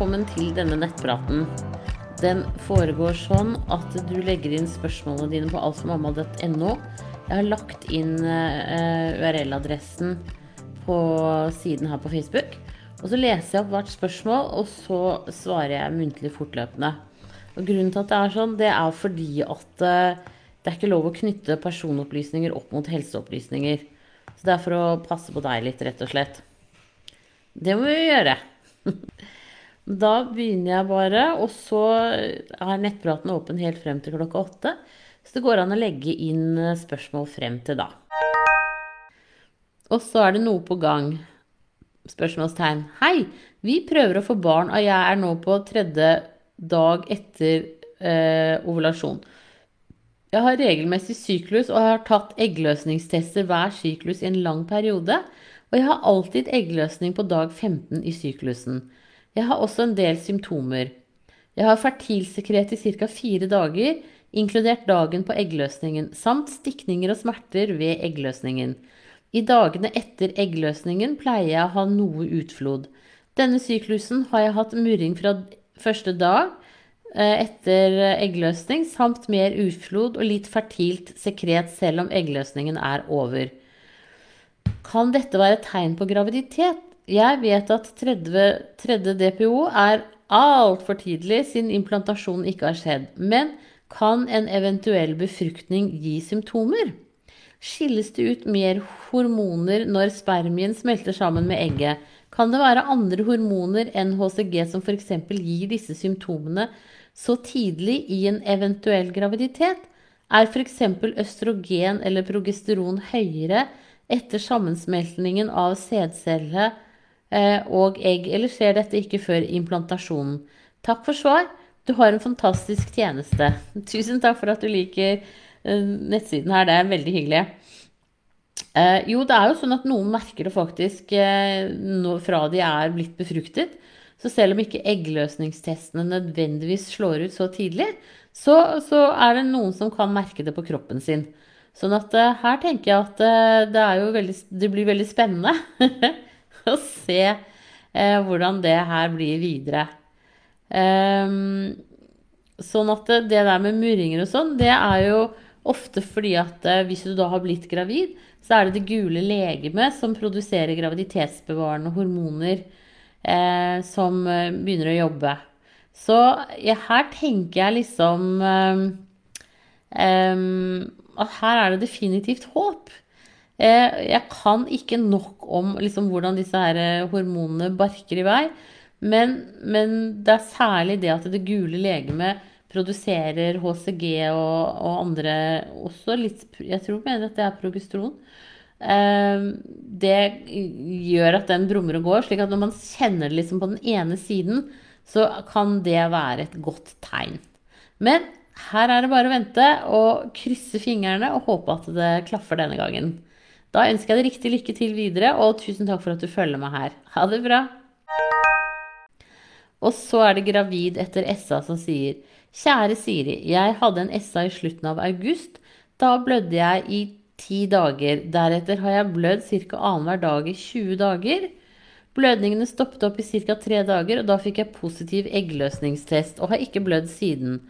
velkommen til denne nettpraten. Den foregår sånn at du legger inn spørsmålene dine på altformamma.no. Jeg har lagt inn uh, URL-adressen på siden her på Facebook. Og så leser jeg opp hvert spørsmål, og så svarer jeg muntlig fortløpende. Og grunnen til at det er sånn, det er fordi at uh, det er ikke lov å knytte personopplysninger opp mot helseopplysninger. Så det er for å passe på deg litt, rett og slett. Det må vi gjøre. Da begynner jeg bare, og så er nettpraten åpen helt frem til klokka åtte. Så det går an å legge inn eh, spørsmål frem til da. Og så er det noe på gang. Spørsmålstegn. Hei, vi prøver å få barn, og jeg er nå på tredje dag etter eh, ovulasjon. Jeg har regelmessig syklus og har tatt eggløsningstester hver syklus i en lang periode. Og jeg har alltid eggløsning på dag 15 i syklusen. Jeg har også en del symptomer. Jeg har fertilsekret i ca. fire dager, inkludert dagen på eggløsningen, samt stikninger og smerter ved eggløsningen. I dagene etter eggløsningen pleier jeg å ha noe utflod. Denne syklusen har jeg hatt murring fra første dag eh, etter eggløsning, samt mer utflod og litt fertilt sekret selv om eggløsningen er over. Kan dette være tegn på graviditet? Jeg vet at tredje, tredje DPO er altfor tidlig siden implantasjonen ikke har skjedd. Men kan en eventuell befruktning gi symptomer? Skilles det ut mer hormoner når spermien smelter sammen med egget? Kan det være andre hormoner enn HCG som f.eks. gir disse symptomene så tidlig i en eventuell graviditet? Er f.eks. østrogen eller progesteron høyere etter sammensmeltningen av sædcelle og egg, eller skjer dette ikke før implantasjonen? Takk for svar. Du har en fantastisk tjeneste. Tusen takk for at du liker eh, nettsiden her. Det er veldig hyggelig. Eh, jo, det er jo sånn at noen merker det faktisk fra de er blitt befruktet. Så selv om ikke eggløsningstestene nødvendigvis slår ut så tidlig, så, så er det noen som kan merke det på kroppen sin. Sånn at her tenker jeg at det, veldig, det blir veldig spennende. og se eh, hvordan det her blir videre. Um, sånn at det, der med murringer og sånn, det er jo ofte fordi at eh, hvis du da har blitt gravid, så er det det gule legemet som produserer graviditetsbevarende hormoner eh, som eh, begynner å jobbe. Så ja, her tenker jeg liksom um, um, at her er det definitivt håp. Eh, jeg kan ikke nok om liksom, hvordan disse her eh, hormonene barker i vei. Men, men, det er særlig det at det gule legemet produserer HCG og, og andre også litt Jeg tror mener at det er progesteron. Eh, det gjør at den brummer og går. slik at når man kjenner det liksom på den ene siden, så kan det være et godt tegn. Men her er det bare å vente og krysse fingrene og håpe at det klaffer denne gangen. Da ønsker jeg deg riktig lykke til videre, og tusen takk for at du følger meg her. Ha det bra! Og så er det gravid etter SA som sier Kjære Siri, jeg hadde en SA i slutten av august. Da blødde jeg i ti dager. Deretter har jeg blødd ca. annenhver dag i 20 dager. Blødningene stoppet opp i ca. tre dager, og da fikk jeg positiv eggløsningstest og har ikke blødd siden.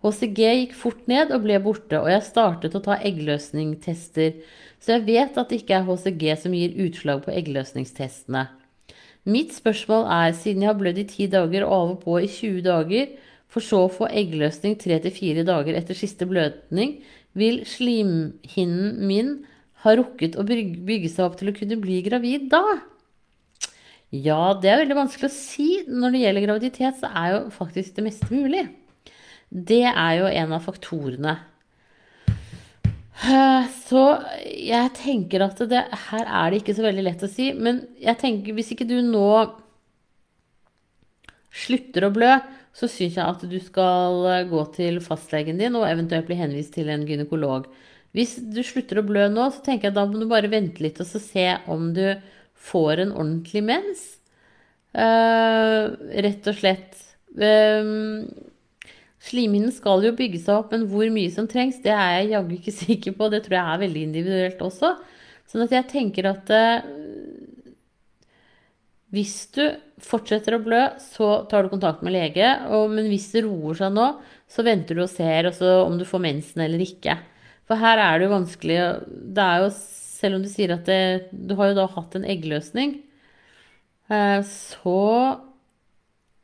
HCG gikk fort ned og ble borte, og jeg startet å ta eggløsningstester. Så jeg vet at det ikke er HCG som gir utslag på eggløsningstestene. Mitt spørsmål er, siden jeg har blødd i 10 dager og av og på i 20 dager, for så å få eggløsning 3-4 dager etter siste blødning, vil slimhinnen min ha rukket å bygge seg opp til å kunne bli gravid da? Ja, det er veldig vanskelig å si. Når det gjelder graviditet, så er jo faktisk det meste mulig. Det er jo en av faktorene Eh, så jeg tenker at det, her er det ikke så veldig lett å si. Men jeg tenker hvis ikke du nå slutter å blø, så syns jeg at du skal eh, gå til fastlegen din og eventuelt bli henvist til en gynekolog. Hvis du slutter å blø nå, så tenker jeg da må du bare vente litt og se om du får en ordentlig mens. Uh, rett og slett. Um, Slimhinnen skal jo bygge seg opp, men hvor mye som trengs, det er jeg jaggu ikke sikker på. Det tror jeg er veldig individuelt også. Sånn at jeg tenker at eh, hvis du fortsetter å blø, så tar du kontakt med lege. Og, men hvis det roer seg nå, så venter du og ser om du får mensen eller ikke. For her er det jo vanskelig Det er jo, selv om du sier at det, du har jo da hatt en eggløsning, eh, så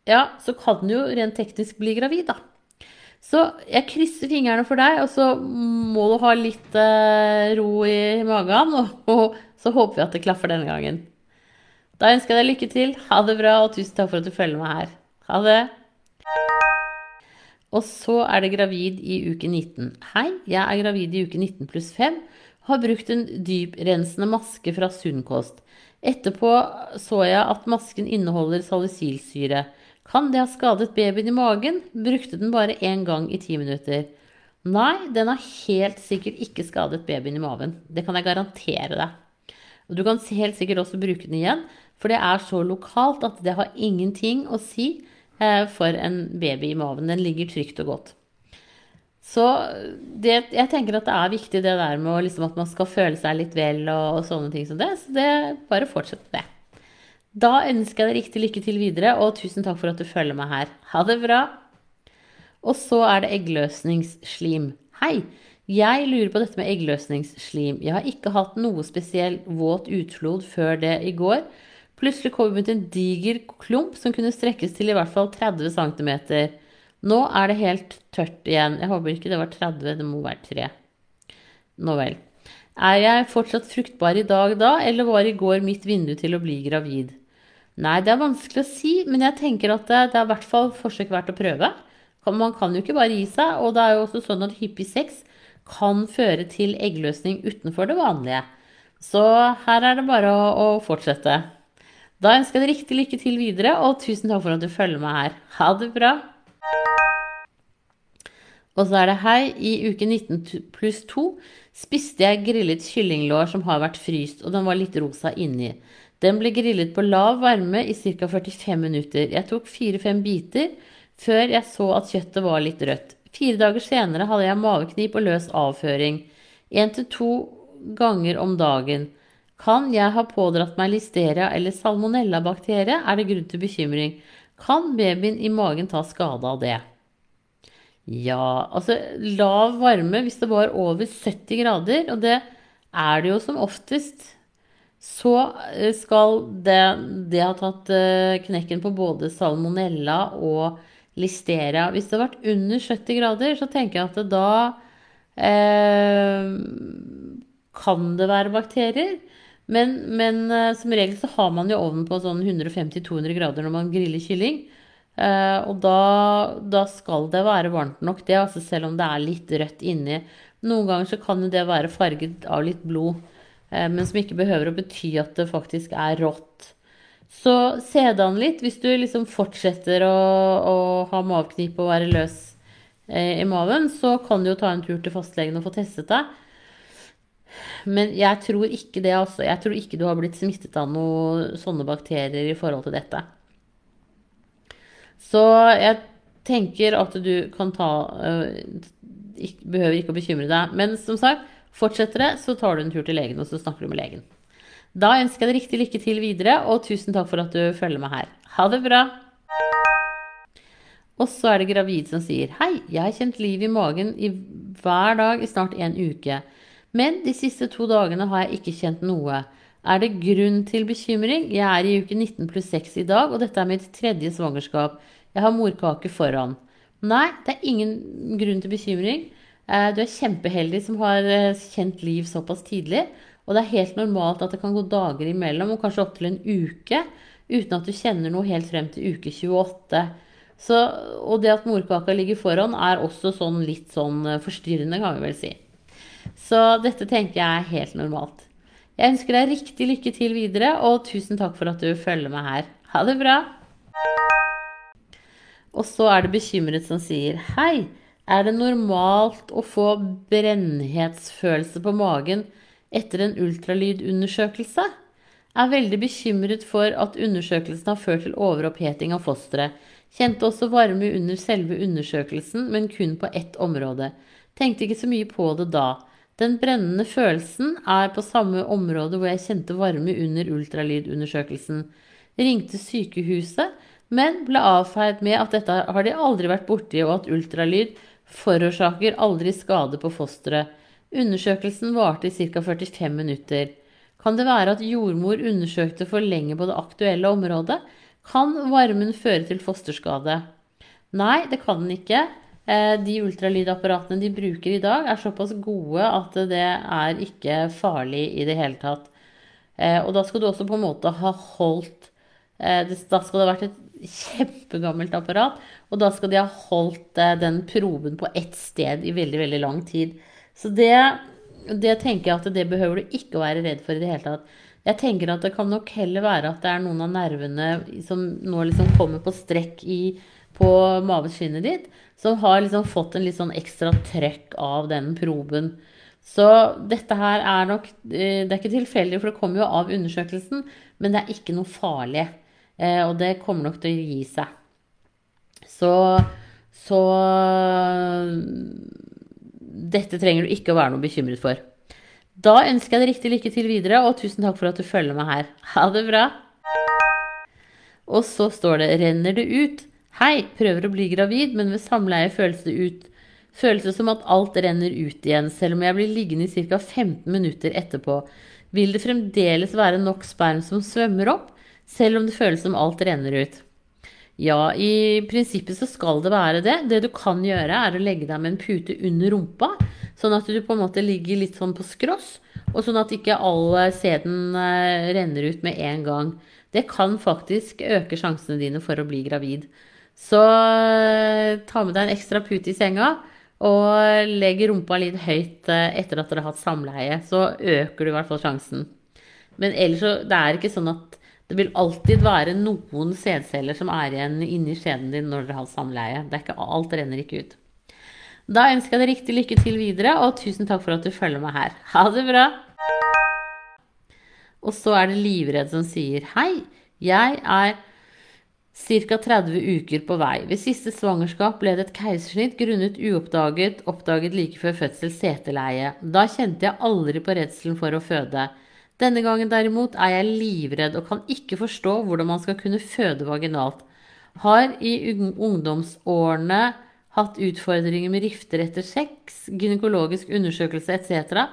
Ja, så kan du jo rent teknisk bli gravid, da. Så jeg krysser fingrene for deg, og så må du ha litt eh, ro i magen. Og, så håper vi at det klaffer denne gangen. Da ønsker jeg deg lykke til. Ha det bra, og tusen takk for at du følger meg her. Ha det. Og så er det gravid i uke 19. Hei, jeg er gravid i uke 19 pluss 5. Har brukt en dyprensende maske fra Sunnkost. Etterpå så jeg at masken inneholder salicylsyre. Kan det ha skadet babyen i magen? Brukte den bare én gang i ti minutter. Nei, den har helt sikkert ikke skadet babyen i maven. Det kan jeg garantere deg. Og du kan helt sikkert også bruke den igjen, for det er så lokalt at det har ingenting å si Eh, for en baby i maven. Den ligger trygt og godt. Så det, jeg tenker at det er viktig det der med liksom at man skal føle seg litt vel og, og, sånne ting som det. Så det, bare fortsett med det. Da ønsker jeg deg riktig lykke til videre, og tusen takk for at du følger meg her. Ha det bra. Og så er det eggløsningsslim. Hei! Jeg lurer på dette med eggløsningsslim. Jeg har ikke hatt noe spesiell våt utflod før det i går. Plutselig kom vi ut en diger klump som kunne strekkes til i hvert fall 30 cm. Nå er det helt tørt igjen. Jeg håper ikke det var 30, det må være 3. Nå vel. Er jeg fortsatt fruktbar i dag da, eller var i går mitt vindu til å bli gravid? Nei, det er vanskelig å si, men jeg tenker at det, det er i hvert fall forsøk verdt å prøve. Man kan jo ikke bare gi seg, og det er jo også sånn at hyppig sex kan føre til eggløsning utenfor det vanlige. Så her er det bare å, å fortsette. Da ønsker jeg deg riktig lykke til videre, og tusen takk for at du følger meg her. Ha det bra! Og så er det hei. I uke 19 pluss 2 spiste jeg grillet kyllinglår som har vært fryst, og den var litt rosa inni. Den ble grillet på lav varme i ca. 45 minutter. Jeg tok fire-fem biter før jeg så at kjøttet var litt rødt. Fire dager senere hadde jeg maveknip og løs avføring. Én til to ganger om dagen. Kan jeg ha pådratt meg listeria eller salmonellabakterie, er det grunn til bekymring. Kan babyen i magen ta skade av det? Ja, altså lav varme hvis det var over 70 grader, og det er det jo som oftest, så eh, skal det, det ha tatt eh, knekken på både salmonella og listeria. Hvis det har vært under 70 grader, så tenker jeg at da eh, kan det være bakterier. Men, men uh, som regel så har man jo ovnen på sånn 150-200 grader når man griller kylling. Eh, og da, da, skal det være varmt nok, det, altså selv om det er litt rødt inni. Noen ganger så kan det være farget av litt blod, men som ikke behøver å bety at det faktisk er rått. Så se det an litt. Hvis du liksom fortsetter å, å ha maveknip og være løs i maven, så kan du jo ta en tur til fastlegen og få testet deg. Men jeg tror ikke det, altså. Jeg tror ikke du har blitt smittet av noen sånne bakterier i forhold til dette. Så jeg tenker at du kan ta øh, Behøver ikke å bekymre deg. Men som sagt, fortsetter det, så tar du en tur til legen, og så snakker du med legen. Da ønsker jeg deg riktig lykke til videre, og tusen takk for at du følger meg her. Ha det bra! Og så er det gravid som sier Hei, jeg har kjent liv i magen i hver dag i snart en uke. Men de siste to dagene har jeg ikke kjent noe. Er det grunn til bekymring? Jeg er i uke 19 pluss 6 i dag, og dette er mitt tredje svangerskap. Jeg har morkake foran. Nei, det er ingen grunn til bekymring. Eh, du er kjempeheldig som har eh, kjent liv såpass tidlig. Og det er helt normalt at det kan gå dager imellom, og kanskje opptil en uke, uten at du kjenner noe helt frem til uke 28. Så, og det at morkaka ligger foran, er også sånn litt sånn eh, forstyrrende, kan vi vel si. Så dette tenker jeg er helt normalt. Jeg ønsker deg riktig lykke til videre, og tusen takk for at du følger meg her. Ha det bra! Og så er det bekymret som sier Hei, er det normalt å få brennhetsfølelse på magen etter en ultralydundersøkelse? Er veldig bekymret for at undersøkelsen har ført til overoppheting av fosteret. Kjente også varme under selve undersøkelsen, men kun på ett område. Tenkte ikke så mye på det da. Den brennende følelsen er på samme område hvor jeg kjente varme under ultralydundersøkelsen. ringte sykehuset, men ble avfeid med at dette har de aldri vært borti, og at ultralyd forårsaker aldri skade på fosteret. Undersøkelsen varte i ca. 45 minutter. Kan det være at jordmor undersøkte for lenge på det aktuelle området? Kan varmen føre til fosterskade? Nei, det kan den ikke. Eh, de ultralydapparatene de bruker i dag, er såpass gode at det er ikke farlig i det hele tatt. Eh, og da skal du også på en måte ha holdt eh, Da skal det ha vært et kjempegammelt apparat, og da skal de ha holdt den proben på ett sted i veldig, veldig lang tid. Så det, det tenker jeg at det behøver du ikke å være redd for i det hele tatt. Jeg tenker at det kan nok heller være at det er noen av nervene som nå liksom kommer på strekk i, på maveskinnet ditt, som har liksom fått en litt sånn ekstra trøkk av den proben. Så dette her er nok eh, Det er ikke tilfeldig, for det kommer jo av undersøkelsen, men det er ikke noe farlig. Eh, og det kommer nok til å gi seg. Så, så Dette trenger du ikke å være noe bekymret for. Da ønsker jeg deg riktig lykke til videre, og tusen takk for at du følger meg her. Ha det bra. Og så står det 'Renner det ut'? Hei, prøver å bli gravid, men ved samleie føles det ut. Føles det som at alt renner ut igjen, selv om jeg blir liggende i ca. 15 minutter etterpå. Vil det fremdeles være nok sperm som svømmer opp, selv om det føles som alt renner ut? Ja, i prinsippet så skal det være det. Det du kan gjøre, er å legge deg med en pute under rumpa, sånn at du på en måte ligger litt sånn på skross, og sånn at ikke all sæden eh, renner ut med en gang. Det kan faktisk øke sjansene dine for å bli gravid. Så eh, ta med deg en ekstra pute i senga og legg rumpa litt høyt eh, etter at dere har hatt samleie. Så øker du i hvert fall sjansen. Men ellers så det er ikke sånn at det vil alltid være noen sædceller som er igjen inni skjeden din når dere har samleie. Det er ikke, alt renner ikke ut. Da ønsker jeg deg riktig lykke til videre, og tusen takk for at du følger meg her. Ha det bra! Og så er det Livredd som sier Hei, jeg er Ca. 30 uker på vei. Ved siste svangerskap ble det et keisersnitt grunnet uoppdaget, oppdaget like før fødsel seteleie. Da kjente jeg aldri på redselen for å føde. Denne gangen derimot er jeg livredd og kan ikke forstå hvordan man skal kunne føde vaginalt. Har i ungdomsårene hatt utfordringer med rifter etter sex, gynekologisk undersøkelse etc.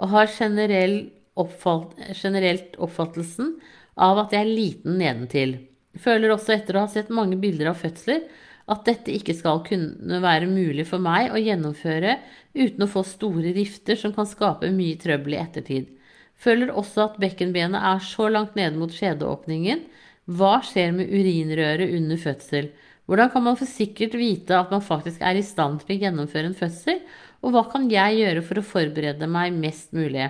og har generell oppfatt, generelt oppfattelsen av at jeg er liten nedentil. Føler også etter å ha sett mange bilder av fødsler at dette ikke skal kunne være mulig for meg å gjennomføre uten å få store rifter som kan skape mye trøbbel i ettertid. Føler også at bekkenbenet er så langt nede mot skjedeåpningen. Hva skjer med urinrøret under fødsel? Hvordan kan man for sikkert vite at man faktisk er i stand til å gjennomføre en fødsel? Og hva kan jeg gjøre for å forberede meg mest mulig?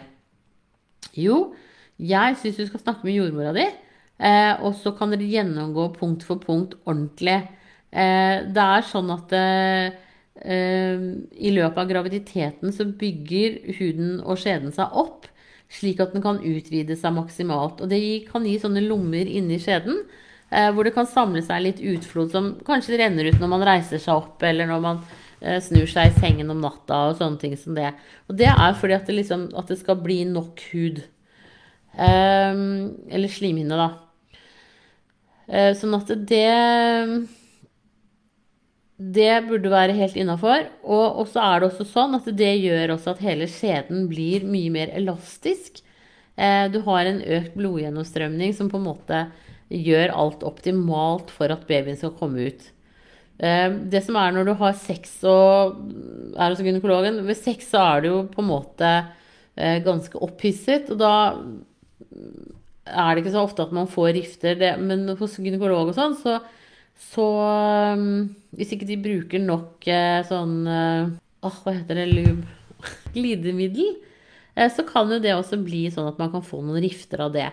Jo, jeg syns du skal snakke med jordmora di. Eh, og så kan dere gjennomgå punkt for punkt ordentlig. Eh, det er sånn at eh, i løpet av graviditeten så bygger huden og skjeden seg opp, slik at den kan utvide seg maksimalt. Og det kan gi sånne lommer inni skjeden. Eh, hvor det kan samle seg litt utflod som kanskje renner ut når man reiser seg opp, eller når man eh, snur seg i sengen om natta og sånne ting som det. Og det er fordi at det, liksom, at det skal bli nok hud. eller slimhinne, da. Eh, sånn at det Det burde være helt innafor. Og så er det også sånn at det gjør også at hele skjeden blir mye mer elastisk. Eh, du har en økt blodgjennomstrømning som på en måte gjør alt optimalt for at babyen skal komme ut. Eh, det som er når du har sex og er hos gynekologen Ved sex så er du jo på en måte ganske opphisset, og da er det ikke så ofte at man får rifter. Men hos gynekolog og sånn, så, så um, Hvis ikke de bruker nok eh, sånn Åh, Hva heter det? Lube? Glidemiddel. Eh, så kan jo det også bli sånn at man kan få noen rifter av det.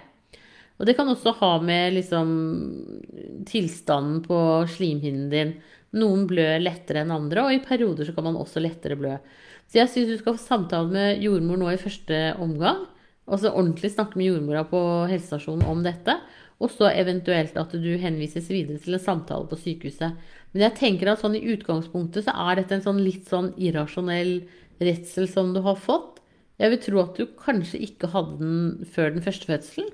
Og det kan også ha med liksom tilstanden på slimhinnen din. Noen blør lettere enn andre, og i perioder så kan man også lettere blø. Så jeg syns du skal få samtale med jordmor nå i første omgang. Og så ordentlig snakke med jordmora på helsestasjonen om dette. Og så eventuelt at du henvises videre til en samtale på sykehuset. Men jeg tenker at sånn i utgangspunktet så er dette en sånn litt sånn irrasjonell redsel som du har fått. Jeg vil tro at du kanskje ikke hadde den før den første fødselen.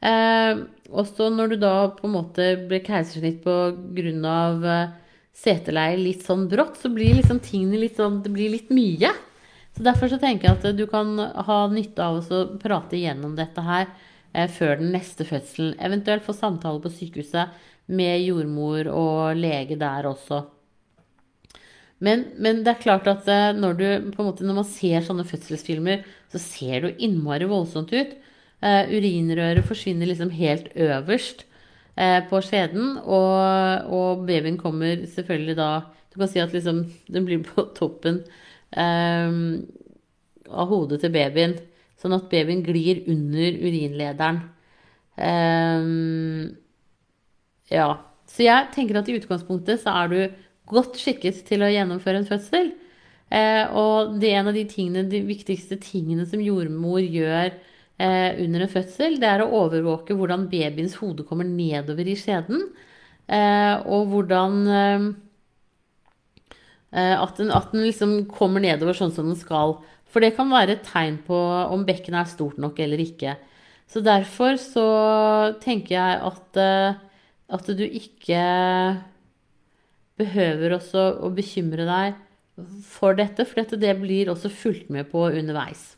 Eh, også når du da på en måte ble keisersnitt pga. av seteleie litt sånn brått, så blir liksom tingene litt sånn Det blir litt mye. Så derfor så tenker jeg at du kan ha nytte av å prate igjennom dette her eh, før den neste fødselen. Eventuelt få samtale på sykehuset med jordmor og lege der også. Men, men, det er klart at eh, når, du, måte, når man ser sånne fødselsfilmer, så ser det jo innmari voldsomt ut. Uh, urinrøret forsvinner liksom helt øverst uh, på skjeden, og, og, babyen kommer selvfølgelig da Du kan si at liksom den blir på toppen uh, av hodet til babyen, sånn at babyen glir under urinlederen. Um, ja. Så jeg tenker at i utgangspunktet så er du godt skikket til å gjennomføre en fødsel. Eh, og det er en av de, tingene, de viktigste tingene som jordmor gjør eh, under en fødsel, det er å overvåke hvordan babyens hode kommer nedover i skjeden. Eh, og hvordan eh, eh, at, den, at den liksom kommer nedover sånn som den skal. For det kan være et tegn på om bekkenet er stort nok eller ikke. Så derfor så tenker jeg at, eh, at du ikke behøver også å bekymre deg for dette, for det blir også fulgt med på underveis.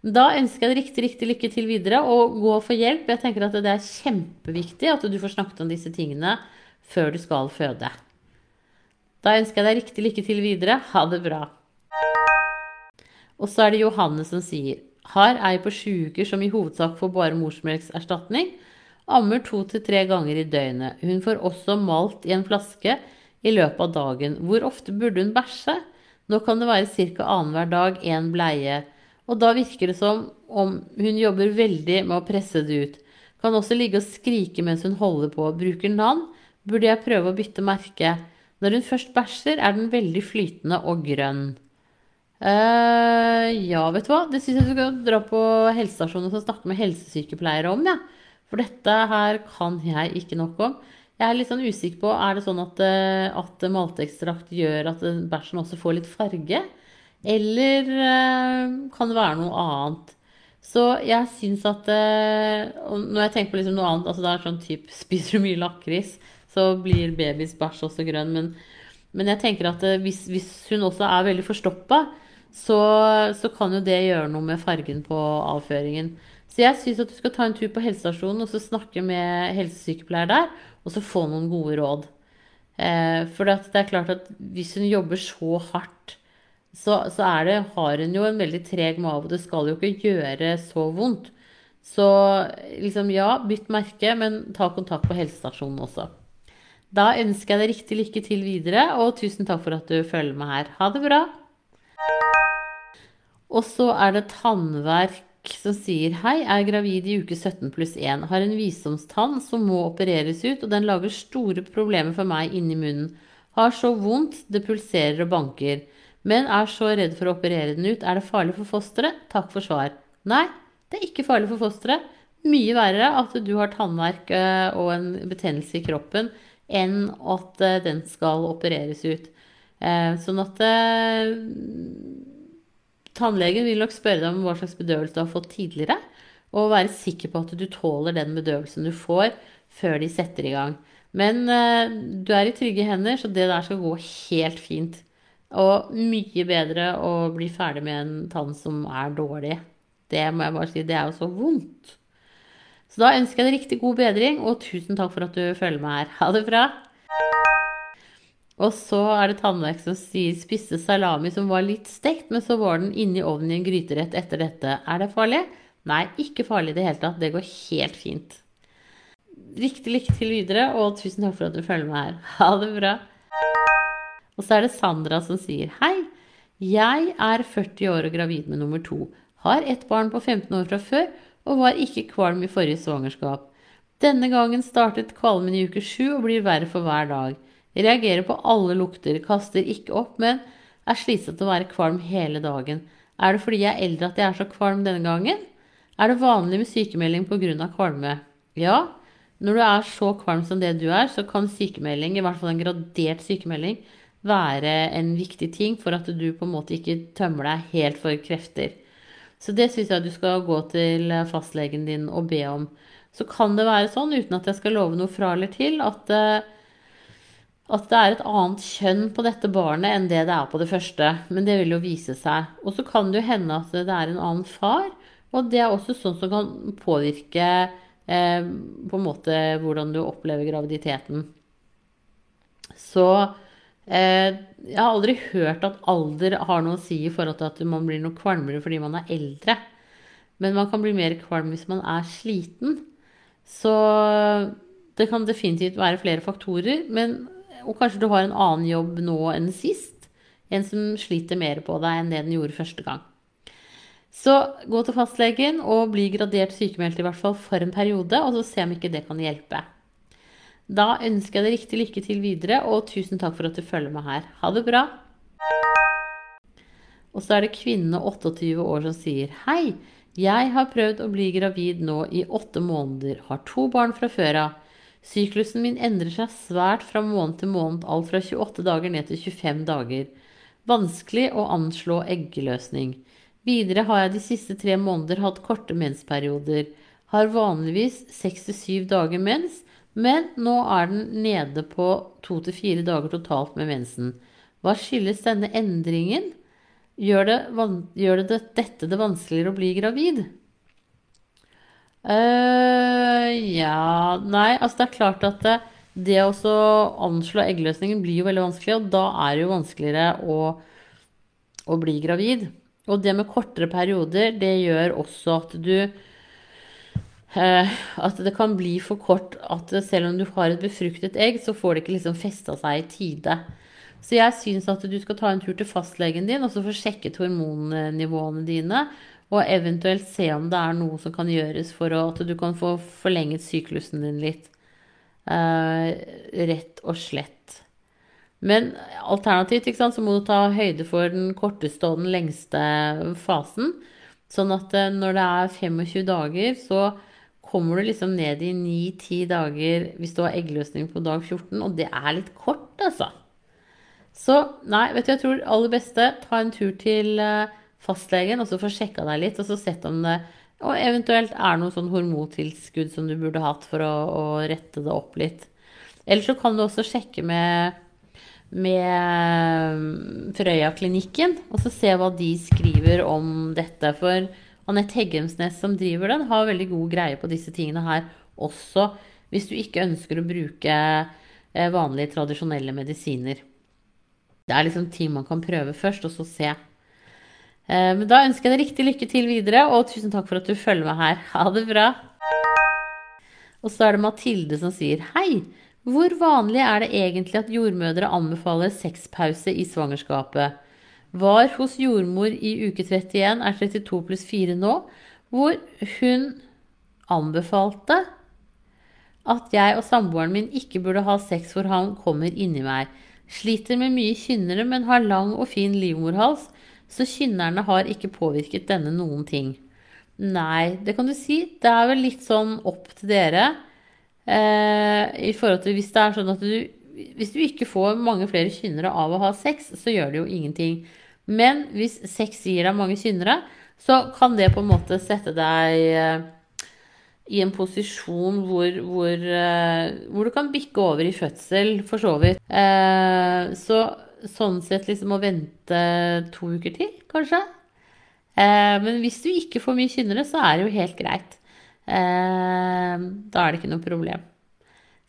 Da ønsker jeg deg riktig, riktig lykke til videre, og gå for hjelp. Jeg tenker at det er kjempeviktig at du får snakket om disse tingene før du skal føde. Da ønsker jeg deg riktig lykke til videre. Ha det bra. Og så er det Johanne som sier har ei på sju uker som i hovedsak får bare morsmelkserstatning. Ammer to til tre ganger i døgnet. Hun får også malt i en flaske i løpet av dagen. Hvor ofte burde hun bæsje? Nå kan det være ca. annenhver dag én bleie. Og da virker det som om hun jobber veldig med å presse det ut. Kan også ligge og skrike mens hun holder på. Bruker navn. Burde jeg prøve å bytte merke? Når hun først bæsjer, er den veldig flytende og grønn. Uh, ja, vet du hva. Det syns jeg du skal dra på helsestasjonen og snakke med helsesykepleiere om. Ja. For dette her kan jeg ikke nok om. Jeg er litt sånn usikker på er det sånn at, eh, at malteekstrakt gjør at bæsjen også får litt farge. Eller uh, kan det være noe annet? Så jeg syns at uh, Når jeg tenker på liksom noe annet altså det er sånn type Spiser du mye lakris, så blir babyens bæsj også grønn. Men, men, jeg tenker at hvis, hvis, hun også er veldig forstoppa, så, så kan jo det gjøre noe med fargen på avføringen. Så jeg syns at du skal ta en tur på helsestasjonen og så snakke med helsesykepleier der og så få noen gode råd. Eh, for det er klart at hvis hun jobber så hardt, så, så det, har hun jo en veldig treg mage, og det skal jo ikke gjøre så vondt. Så liksom, ja, bytt merke, men ta kontakt på helsestasjonen også. Da ønsker jeg deg riktig lykke til videre, og tusen takk for at du følger med her. Ha det bra! Og så er det tannverk som sier hei, er gravid i uke 17 pluss 1. Har en visdomstann som må opereres ut, og den lager store problemer for meg inni munnen. Har så vondt, det pulserer og banker. Men er så redd for å operere den ut. Er det farlig for fosteret? Takk for svar. Nei, det er ikke farlig for fosteret. Mye verre at du har tannverk eh, og en betennelse i kroppen enn at eh, den skal opereres ut. Eh, sånn at Tannlegen vil nok spørre deg om hva slags bedøvelse du har fått tidligere, og være sikker på at du tåler den bedøvelsen du får, før de setter i gang. Men uh, du er i trygge hender, så det der skal gå helt fint. Og mye bedre å bli ferdig med en tann som er dårlig. Det må jeg bare si, det er jo så vondt. Så da ønsker jeg deg riktig god bedring, og tusen takk for at du følger med her. Ha det bra! Og så er det tannverk som sier spiste salami som var litt stekt, men så var den inni ovnen i en gryterett etter dette. Er det farlig? Nei, ikke farlig i det hele tatt. Det går helt fint. Riktig lykke til videre, og tusen takk for at du følger med her. Ha det bra. Og så er det Sandra som sier hei. Jeg er 40 år og gravid med nummer to. Har ett barn på 15 år fra før og var ikke kvalm i forrige svangerskap. Denne gangen startet kvalmen i uke sju og blir verre for hver dag. Reagerer på alle lukter, kaster ikke opp, men er slitsomt å være kvalm hele dagen. Er det fordi jeg er eldre at jeg er så kvalm denne gangen? Er det vanlig med sykemelding pga. kvalme? Ja, når du er så kvalm som det du er, så kan sykemelding, i hvert fall en gradert sykemelding, være en viktig ting for at du på en måte ikke tømmer deg helt for krefter. Så det syns jeg du skal gå til fastlegen din og be om. så kan det være sånn, uten at jeg skal love noe fra eller til, at, at det er et annet kjønn på dette barnet enn det det er på det første. Men det vil jo vise seg. Og så kan det jo hende at det er en annen far. Og det er også sånn som kan påvirke eh, på en måte hvordan du opplever graviditeten. Så eh, jeg har aldri hørt at alder har noe å si i forhold til at man blir noe kvalmere fordi man er eldre. Men man kan bli mer kvalm hvis man er sliten. Så det kan definitivt være flere faktorer. Men, og kanskje du har en annen jobb nå enn sist. En som sliter mer på deg enn det den gjorde første gang. Så gå til fastlegen og bli gradert sykemeldt i hvert fall for en periode, og så se om ikke det kan hjelpe. Da ønsker jeg deg riktig lykke til videre, og tusen takk for at du følger med her. Ha det bra! Og så er det kvinne 28 år som sier Hei, jeg har prøvd å bli gravid nå i åtte måneder, har to barn fra før av. Syklusen min endrer seg svært fra måned til måned, alt fra 28 dager ned til 25 dager. Vanskelig å anslå eggeløsning. Videre har jeg de siste tre måneder hatt korte mensperioder. Har vanligvis seks til syv dager mens, men nå er den nede på to til fire dager totalt med mensen. Hva skyldes denne endringen? Gjør det, gjør det dette det vanskeligere å bli gravid? Uh, ja Nei, altså det er klart at det, det å anslå eggløsningen blir jo veldig vanskelig, og da er det jo vanskeligere å, å bli gravid. Og det med kortere perioder, det gjør også at du uh, At det kan bli for kort at selv om du har et befruktet egg, så får det ikke liksom festa seg i tide. Så jeg syns at du skal ta en tur til fastlegen din og så få sjekket hormonnivåene dine. Og eventuelt se om det er noe som kan gjøres for at du kan få forlenget syklusen din litt. Uh, rett og slett. Men alternativt sant, så må du ta høyde for den korteste og den lengste fasen. Sånn at eh, når det er 25 dager, så kommer du liksom ned i 9-10 dager hvis du har eggløsning på dag 14, og det er litt kort, altså. Så nei, vet du, jeg tror aller beste, ta en tur til eh, fastlegen, og så få sjekka deg litt, og så sett om det og eventuelt er noe sånn hormontilskudd som du burde hatt for å, å rette det opp litt. Eller så kan du også sjekke med med Frøya-klinikken, og så se hva de skriver om dette. For Anette Heggemsnes som driver den, har veldig god greie på disse tingene her også, hvis du ikke ønsker å bruke eh, vanlige, tradisjonelle medisiner. Det er liksom ting man kan prøve først, og så se. Eh, men da ønsker jeg deg riktig lykke til videre, og tusen takk for at du følger med her. Ha det bra. Og så er det Mathilde som sier hei. Hvor vanlig er det egentlig at jordmødre anbefaler sexpause i svangerskapet? Var hos jordmor i uke 31, er 32 pluss 4 nå, hvor hun anbefalte at jeg og samboeren min ikke burde ha sex hvor han kommer inni meg. Sliter med mye kynnere, men har lang og fin livmorhals, så kynnerne har ikke påvirket denne noen ting. Nei, det kan du si. Det er vel litt sånn opp til dere. Eh, i forhold til hvis det er sånn at du Hvis du ikke får mange flere kynnere av å ha sex, så gjør det jo ingenting. Men hvis sex gir deg mange kynnere, så kan det på en måte sette deg eh, i en posisjon hvor, hvor, eh, hvor, du kan bikke over i fødsel, for så vidt. så sånn sett liksom å vente to uker til, kanskje. men hvis du ikke får mye kynnere, så er det jo helt greit. Eh, da er det ikke noe problem.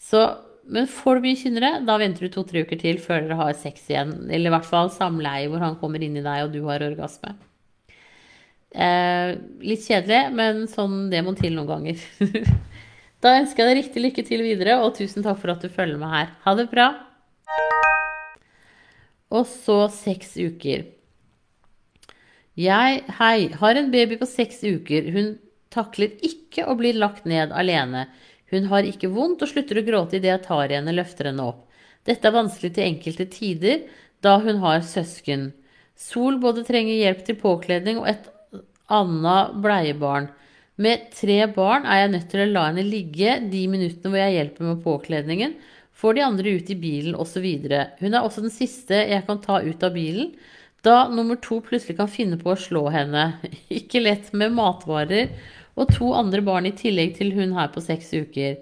Så, men får du mye kynnere, da venter du to-tre uker til før dere har sex igjen. Eller i hvert fall samleie hvor han kommer inn i deg og du har orgasme. Eh, litt kjedelig, men sånn det må til noen ganger. da ønsker jeg deg riktig lykke til videre, og tusen takk for at du følger med her. Ha det bra. Og så seks uker. Jeg, hei, har en baby på seks uker. Hun takler ikke å bli lagt ned alene. Hun har ikke vondt og slutter å gråte idet jeg tar henne løfter henne opp. Dette er vanskelig til enkelte tider, da hun har søsken. Sol både trenger hjelp til påkledning og et annet bleiebarn. Med tre barn er jeg nødt til å la henne ligge de minuttene hvor jeg hjelper med påkledningen, får de andre ut i bilen osv. Hun er også den siste jeg kan ta ut av bilen, da nummer to plutselig kan finne på å slå henne. Ikke lett med matvarer og to andre barn i tillegg til hun her på seks uker.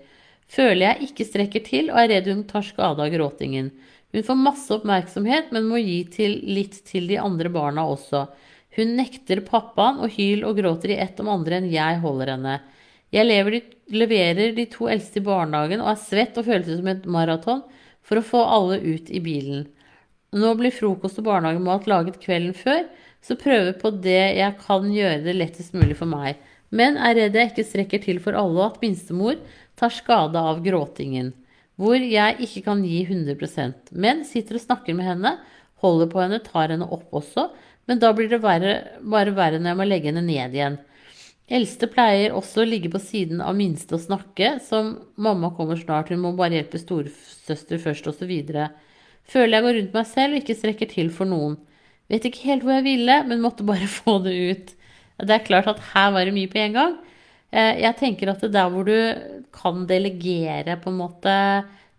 Føler jeg ikke strekker til og er redd hun tar skade av gråtingen. Hun får masse oppmerksomhet, men må gi til, litt til de andre barna også. Hun nekter pappaen og hyl og gråter i ett om andre enn jeg holder henne. Jeg lever, leverer de to eldste i barnehagen og er svett og føles som et maraton for å få alle ut i bilen. Nå blir frokost og barnehagemat laget kvelden før, så prøver på det jeg kan gjøre det lettest mulig for meg. Men er redd jeg ikke strekker til for alle, og at minstemor tar skade av gråtingen. Hvor jeg ikke kan gi 100% men sitter og snakker med henne, holder på henne, tar henne opp også, men da blir det verre, bare verre når jeg må legge henne ned igjen. Eldste pleier også å ligge på siden av minste og snakke, som 'mamma kommer snart, hun må bare hjelpe storesøster først', osv. Føler jeg går rundt meg selv og ikke strekker til for noen. Vet ikke helt hvor jeg ville, men måtte bare få det ut. Det er klart at her var det mye på en gang. Eh, jeg tenker at det der hvor du kan delegere på en måte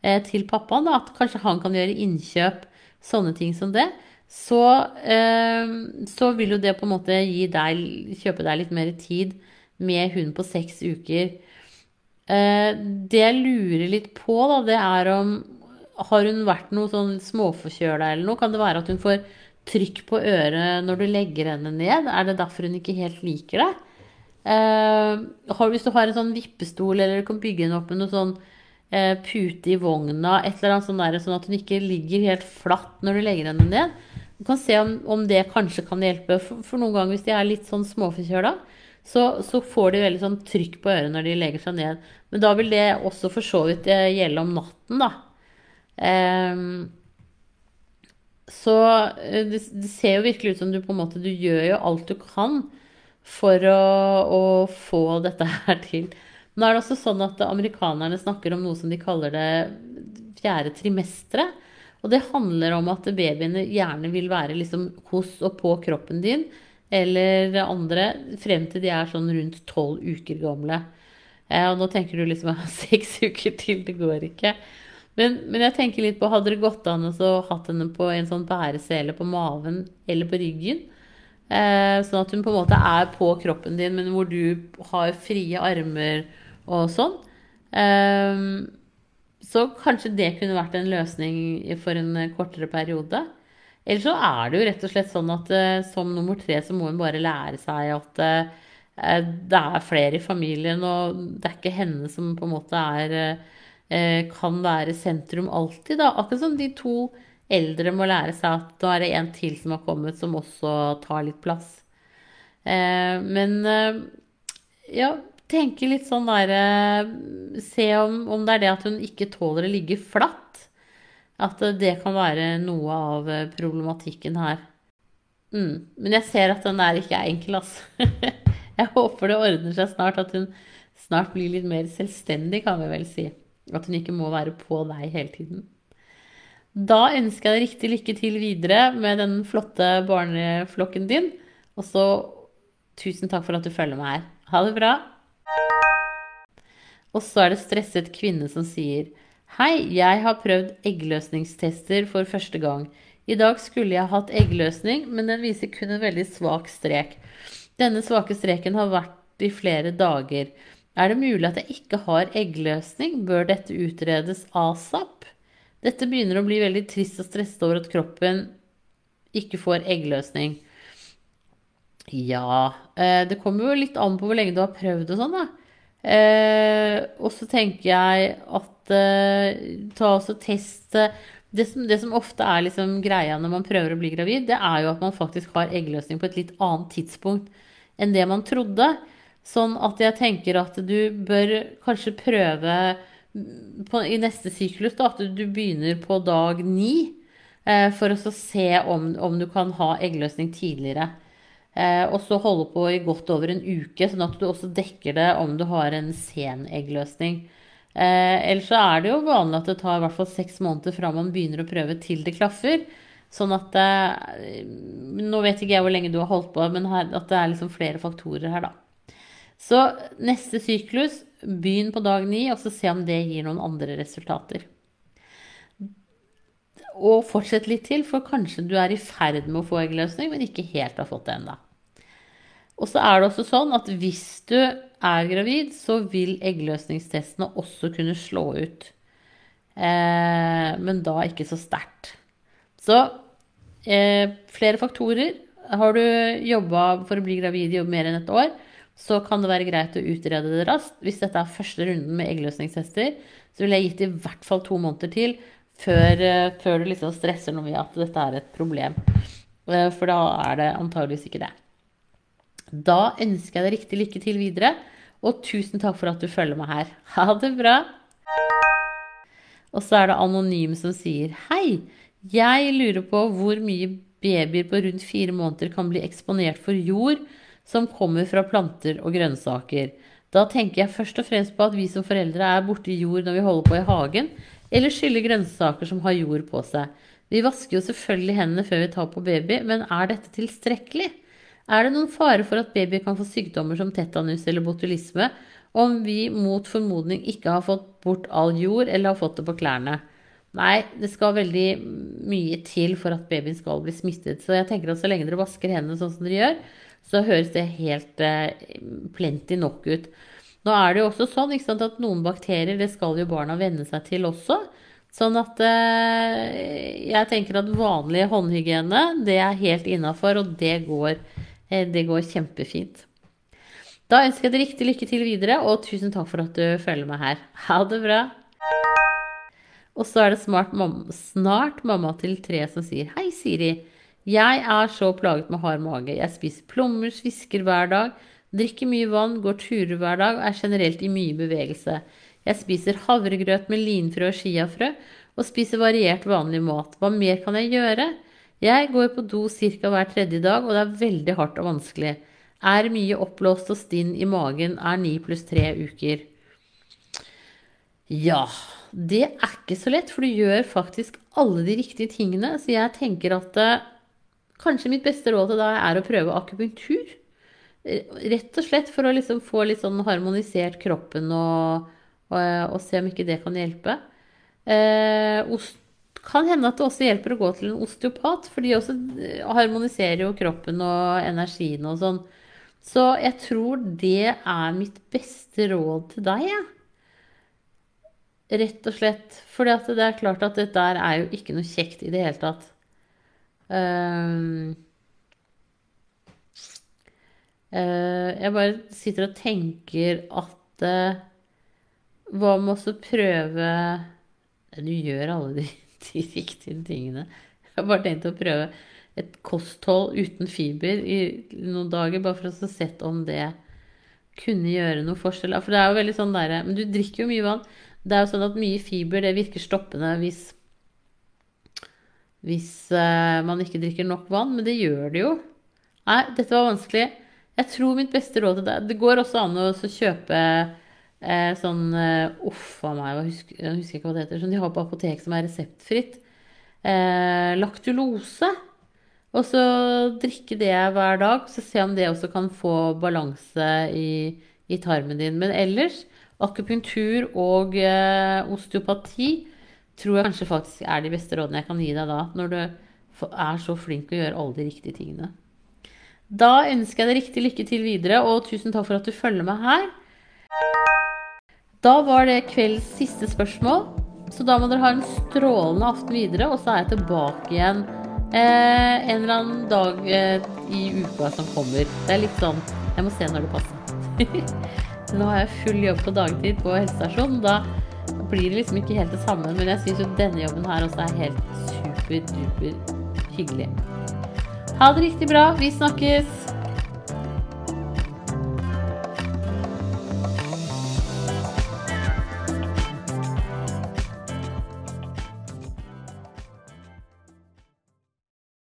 eh, til pappaen, at kanskje han kan gjøre innkjøp, sånne ting som det, så, eh, så vil jo det på en måte deg, kjøpe deg litt mer tid med hund på seks uker. Det jeg lurer litt på, da, det er om har hun vært noe sånn småforkjøla eller noe? Kan det være at hun får trykk på øret når du legger henne ned? Er det derfor hun ikke helt liker det? Eh, hvis du har en sånn vippestol, eller du kan bygge henne opp med noe sånn pute i vogna, et eller annet sånn der, sånn at hun ikke ligger helt flatt når du legger henne ned. Du kan se om, om det kanskje kan hjelpe. For, for, noen ganger hvis de er litt sånn småforkjøla, så, så, får de veldig sånn trykk på øret når de legger seg ned. Men da vil det også for så vidt eh, gjelde om natten, da. Um, så eh, det, det, ser jo virkelig ut som du på en måte Du gjør jo alt du kan for å, å få dette her til. Nå er det også sånn at amerikanerne snakker om noe som de kaller det fjerde trimesteret. Og det handler om at babyene gjerne vil være liksom hos og på kroppen din eller andre frem til de er sånn rundt tolv uker gamle. Eh, og nå tenker du liksom seks uker til, det går ikke. Men, men, jeg tenker litt på, hadde det gått an å hatt henne på en sånn bæresele på maven eller på ryggen? Eh, sånn at hun på en måte er på kroppen din, men hvor du har frie armer og sånn. Eh, så kanskje det kunne vært en løsning for en kortere periode. Eller så er det jo rett og slett sånn at eh, som nummer tre så må hun bare lære seg at eh, det er flere i familien, og det er ikke henne som på en måte er eh, Eh, kan være sentrum alltid. Da. Akkurat som de to eldre må lære seg at da er det en til som har kommet, som også tar litt plass. Eh, men eh, ja, tenke litt sånn derre Se om, om, det er det at hun ikke tåler å ligge flatt. At det kan være noe av problematikken her. Mm. Men jeg ser at den der ikke er enkel, altså. jeg håper det ordner seg snart, at hun snart blir litt mer selvstendig, kan vi vel si. At hun ikke må være på deg hele tiden. Da ønsker jeg deg riktig lykke til videre med den flotte barneflokken din. Og så tusen takk for at du følger meg her. Ha det bra. Og så er det stresset kvinne som sier Hei, jeg har prøvd eggløsningstester for første gang. I dag skulle jeg hatt eggløsning, men den viser kun en veldig svak strek. Denne svake streken har vært i flere dager. Er det mulig at jeg ikke har eggløsning? Bør dette utredes asap? Dette begynner å bli veldig trist og stresset over at kroppen ikke får eggløsning. Ja eh, Det kommer jo litt an på hvor lenge du har prøvd og sånn, da. Eh, og så tenker jeg at eh, ta også test det som, det som, ofte er liksom greia når man prøver å bli gravid, det er jo at man faktisk har eggløsning på et litt annet tidspunkt enn det man trodde. Sånn at jeg tenker at du bør kanskje prøve på, i neste syklus da, at du begynner på dag ni. Eh, for å se om, om, du kan ha eggløsning tidligere. Eh, og så holde på i godt over en uke, sånn at du også dekker det om du har en sen eggløsning. Eh, ellers så er det jo vanlig at det tar i hvert fall seks måneder fra man begynner å prøve til det klaffer. Sånn at eh, Nå vet ikke jeg hvor lenge du har holdt på, men her, at det er liksom flere faktorer her, da. Så neste syklus, begynn på dag ni, og så se om det gir noen andre resultater. Og fortsett litt til, for kanskje du er i ferd med å få eggløsning, men ikke helt har fått det ennå. Og så er det også sånn at hvis du er gravid, så vil eggløsningstestene også kunne slå ut. Eh, men da ikke så sterkt. Så eh, flere faktorer. Har du jobba for å bli gravid i mer enn et år, så kan det være greit å utrede det raskt. Hvis dette er første runden med eggløsningstester, så vil jeg gitt i hvert fall to måneder til før, eh, før du liksom stresser noe med at dette er et problem. Eh, for da er det antageligvis ikke det. Da ønsker jeg deg riktig lykke til videre, og tusen takk for at du følger meg her. Ha det bra! Og så er det Anonym som sier Hei, jeg lurer på hvor mye babyer på rundt fire måneder kan bli eksponert for jord som kommer fra planter og grønnsaker. Da tenker jeg først og fremst på at vi som foreldre er borti jord når vi holder på i hagen, eller skylle grønnsaker som har jord på seg. Vi vasker jo selvfølgelig hendene før vi tar på baby, men er dette tilstrekkelig? Er det noen fare for at baby kan få sykdommer som tetanus eller botulisme om vi mot formodning ikke har fått bort all jord eller har fått det på klærne? Nei, det skal veldig mye til for at babyen skal bli smittet. Så jeg tenker at så lenge dere vasker hendene sånn som dere gjør, så høres det helt eh, plenty nok ut. Nå er det jo også sånn sant, at noen bakterier det skal jo barna venne seg til også. Sånn at eh, jeg tenker at vanlig håndhygiene det er helt innafor, og det går, eh, det går kjempefint. Da ønsker jeg deg riktig lykke til videre, og tusen takk for at du følger meg her. Ha det bra. Og så er det mamma, snart mamma til tre som sier Hei, Siri. Jeg er så plaget med hard mage. Jeg spiser plommer, svisker hver dag, drikker mye vann, går turer hver dag og er generelt i mye bevegelse. Jeg spiser havregrøt med linfrø og chiafrø og spiser variert vanlig mat. Hva mer kan jeg gjøre? Jeg går på do ca. hver tredje dag, og det er veldig hardt og vanskelig. Er mye oppblåst og stinn i magen, er ni pluss tre uker. Ja, det er ikke så lett, for du gjør faktisk alle de riktige tingene. Så jeg tenker at eh, Kanskje mitt beste råd til deg er å prøve akupunktur. Rett og slett for å liksom få litt sånn harmonisert kroppen og, og, og, se om ikke det kan hjelpe. Eh, ost, kan hende at det også hjelper å gå til en osteopat, for de også eh, harmoniserer jo kroppen og energien og sånn. Så jeg tror det er mitt beste råd til deg, jeg. Rett og slett. For det er klart at dette er jo ikke noe kjekt i det hele tatt. Uh, jeg bare sitter og tenker at uh, Hva med å prøve Du gjør alle de, de, riktige tingene. Jeg har bare tenkt å prøve et kosthold uten fiber i noen dager, bare for å se om det kunne gjøre noe forskjell. For det er jo veldig sånn der, Men du drikker jo mye vann. Det er jo sånn at mye fiber det virker stoppende hvis hvis man ikke drikker nok vann, men det gjør det jo. Nei, dette var vanskelig. Jeg tror mitt beste råd til deg Det går også an å kjøpe eh, sånn uh, Uff a meg, jeg husker, jeg husker, ikke hva det heter. Som de har på apotek som er reseptfritt. Eh, laktulose. Og så drikke det hver dag, så se om det også kan få balanse i, i tarmen din. Men ellers, akupunktur og eh, osteopati tror jeg kanskje faktisk er de beste rådene jeg kan gi deg da, når du er så flink å gjøre alle de riktige tingene. Da ønsker jeg deg riktig lykke til videre, og tusen takk for at du følger meg her. Da var det kveldens siste spørsmål, så da må dere ha en strålende aften videre, og så er jeg tilbake igjen eh, en eller annen dag eh, i uka som kommer. Det er litt sånn Jeg må se når det passer. Nå har jeg full jobb på dagtid på helsestasjonen. Da blir det liksom ikke helt det samme. Men jeg syns jo denne jobben her også er helt super-duper hyggelig. Ha det riktig bra. Vi snakkes.